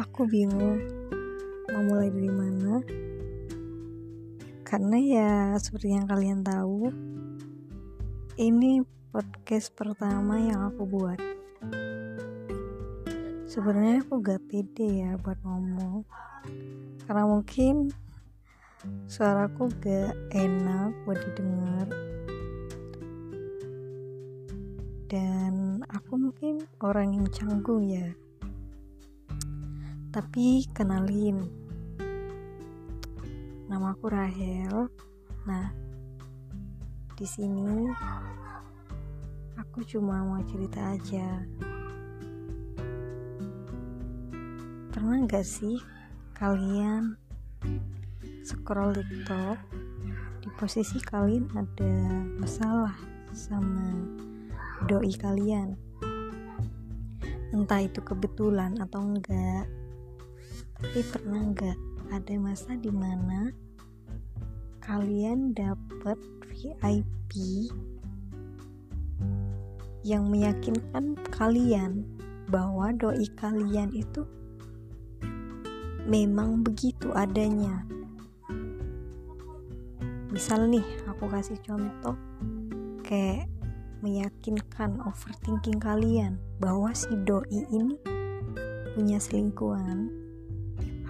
aku bingung mau mulai dari mana. Karena ya seperti yang kalian tahu ini podcast pertama yang aku buat. Sebenarnya aku gak pede ya buat ngomong. Karena mungkin suaraku gak enak buat didengar. Dan aku mungkin orang yang canggung ya tapi kenalin. Nama aku Rahel. Nah di sini aku cuma mau cerita aja. Pernah gak sih kalian scroll tiktok di posisi kalian ada masalah sama doi kalian? Entah itu kebetulan atau enggak tapi pernah nggak ada masa di mana kalian dapet VIP yang meyakinkan kalian bahwa doi kalian itu memang begitu adanya? Misal nih aku kasih contoh kayak meyakinkan overthinking kalian bahwa si doi ini punya selingkuhan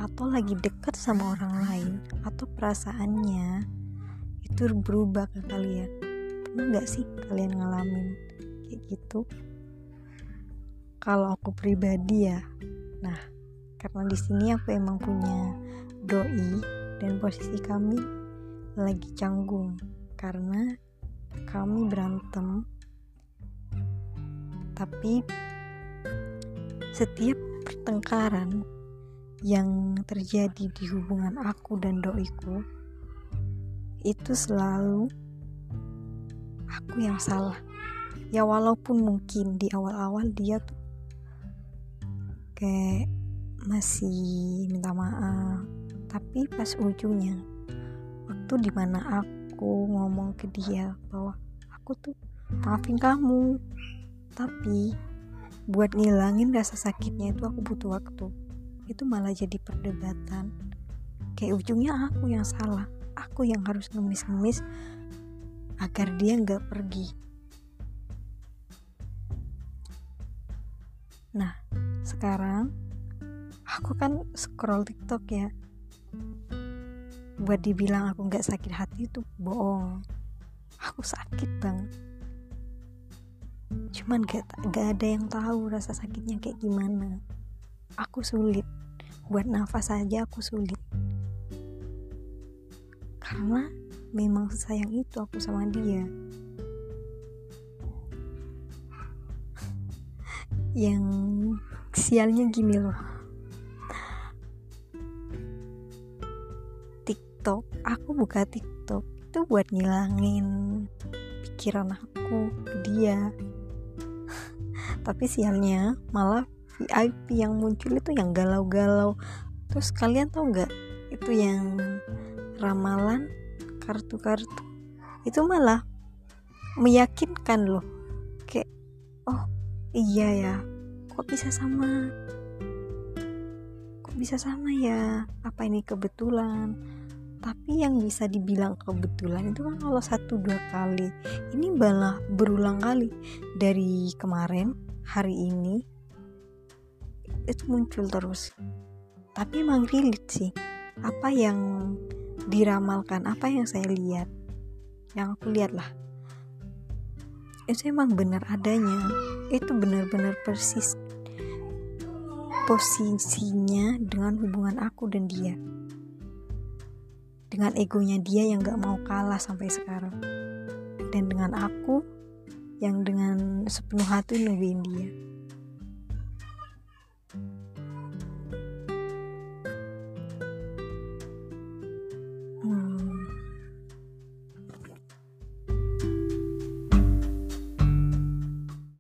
atau lagi deket sama orang lain atau perasaannya itu berubah ke kalian. Pernah nggak sih kalian ngalamin kayak gitu? Kalau aku pribadi ya nah karena di sini aku emang punya doi dan posisi kami lagi canggung karena kami berantem. Tapi setiap pertengkaran yang terjadi di hubungan aku dan doiku itu selalu aku yang salah. Ya walaupun mungkin di awal-awal dia tuh kayak masih minta maaf tapi pas ujungnya waktu di mana aku ngomong ke dia bahwa aku tuh maafin kamu tapi buat ngilangin rasa sakitnya itu aku butuh waktu itu malah jadi perdebatan. Kayak ujungnya aku yang salah aku yang harus ngemis-ngemis agar dia nggak pergi. Nah sekarang aku kan scroll tiktok ya. Buat dibilang aku nggak sakit hati itu bohong. Aku sakit banget. Cuman gak, gak ada yang tahu rasa sakitnya kayak gimana. Aku sulit buat nafas saja aku sulit. Karena memang sayang itu aku sama dia. Yang sialnya gini loh. TikTok aku buka TikTok itu buat ngilangin pikiran aku ke dia. Tapi sialnya malah VIP yang muncul itu yang galau-galau. Terus kalian tau nggak? Itu yang ramalan kartu-kartu. Itu malah meyakinkan loh. Kayak oh iya ya kok bisa sama? Kok bisa sama ya? Apa ini kebetulan? Tapi yang bisa dibilang kebetulan itu kan kalau satu dua kali. Ini malah berulang kali. Dari kemarin hari ini itu muncul terus. Tapi emang relate sih. Apa yang diramalkan apa yang saya lihat yang aku lihat lah. Itu emang benar adanya. Itu benar-benar persis posisinya dengan hubungan aku dan dia. Dengan egonya dia yang gak mau kalah sampai sekarang. Dan dengan aku yang dengan sepenuh hati nungguin dia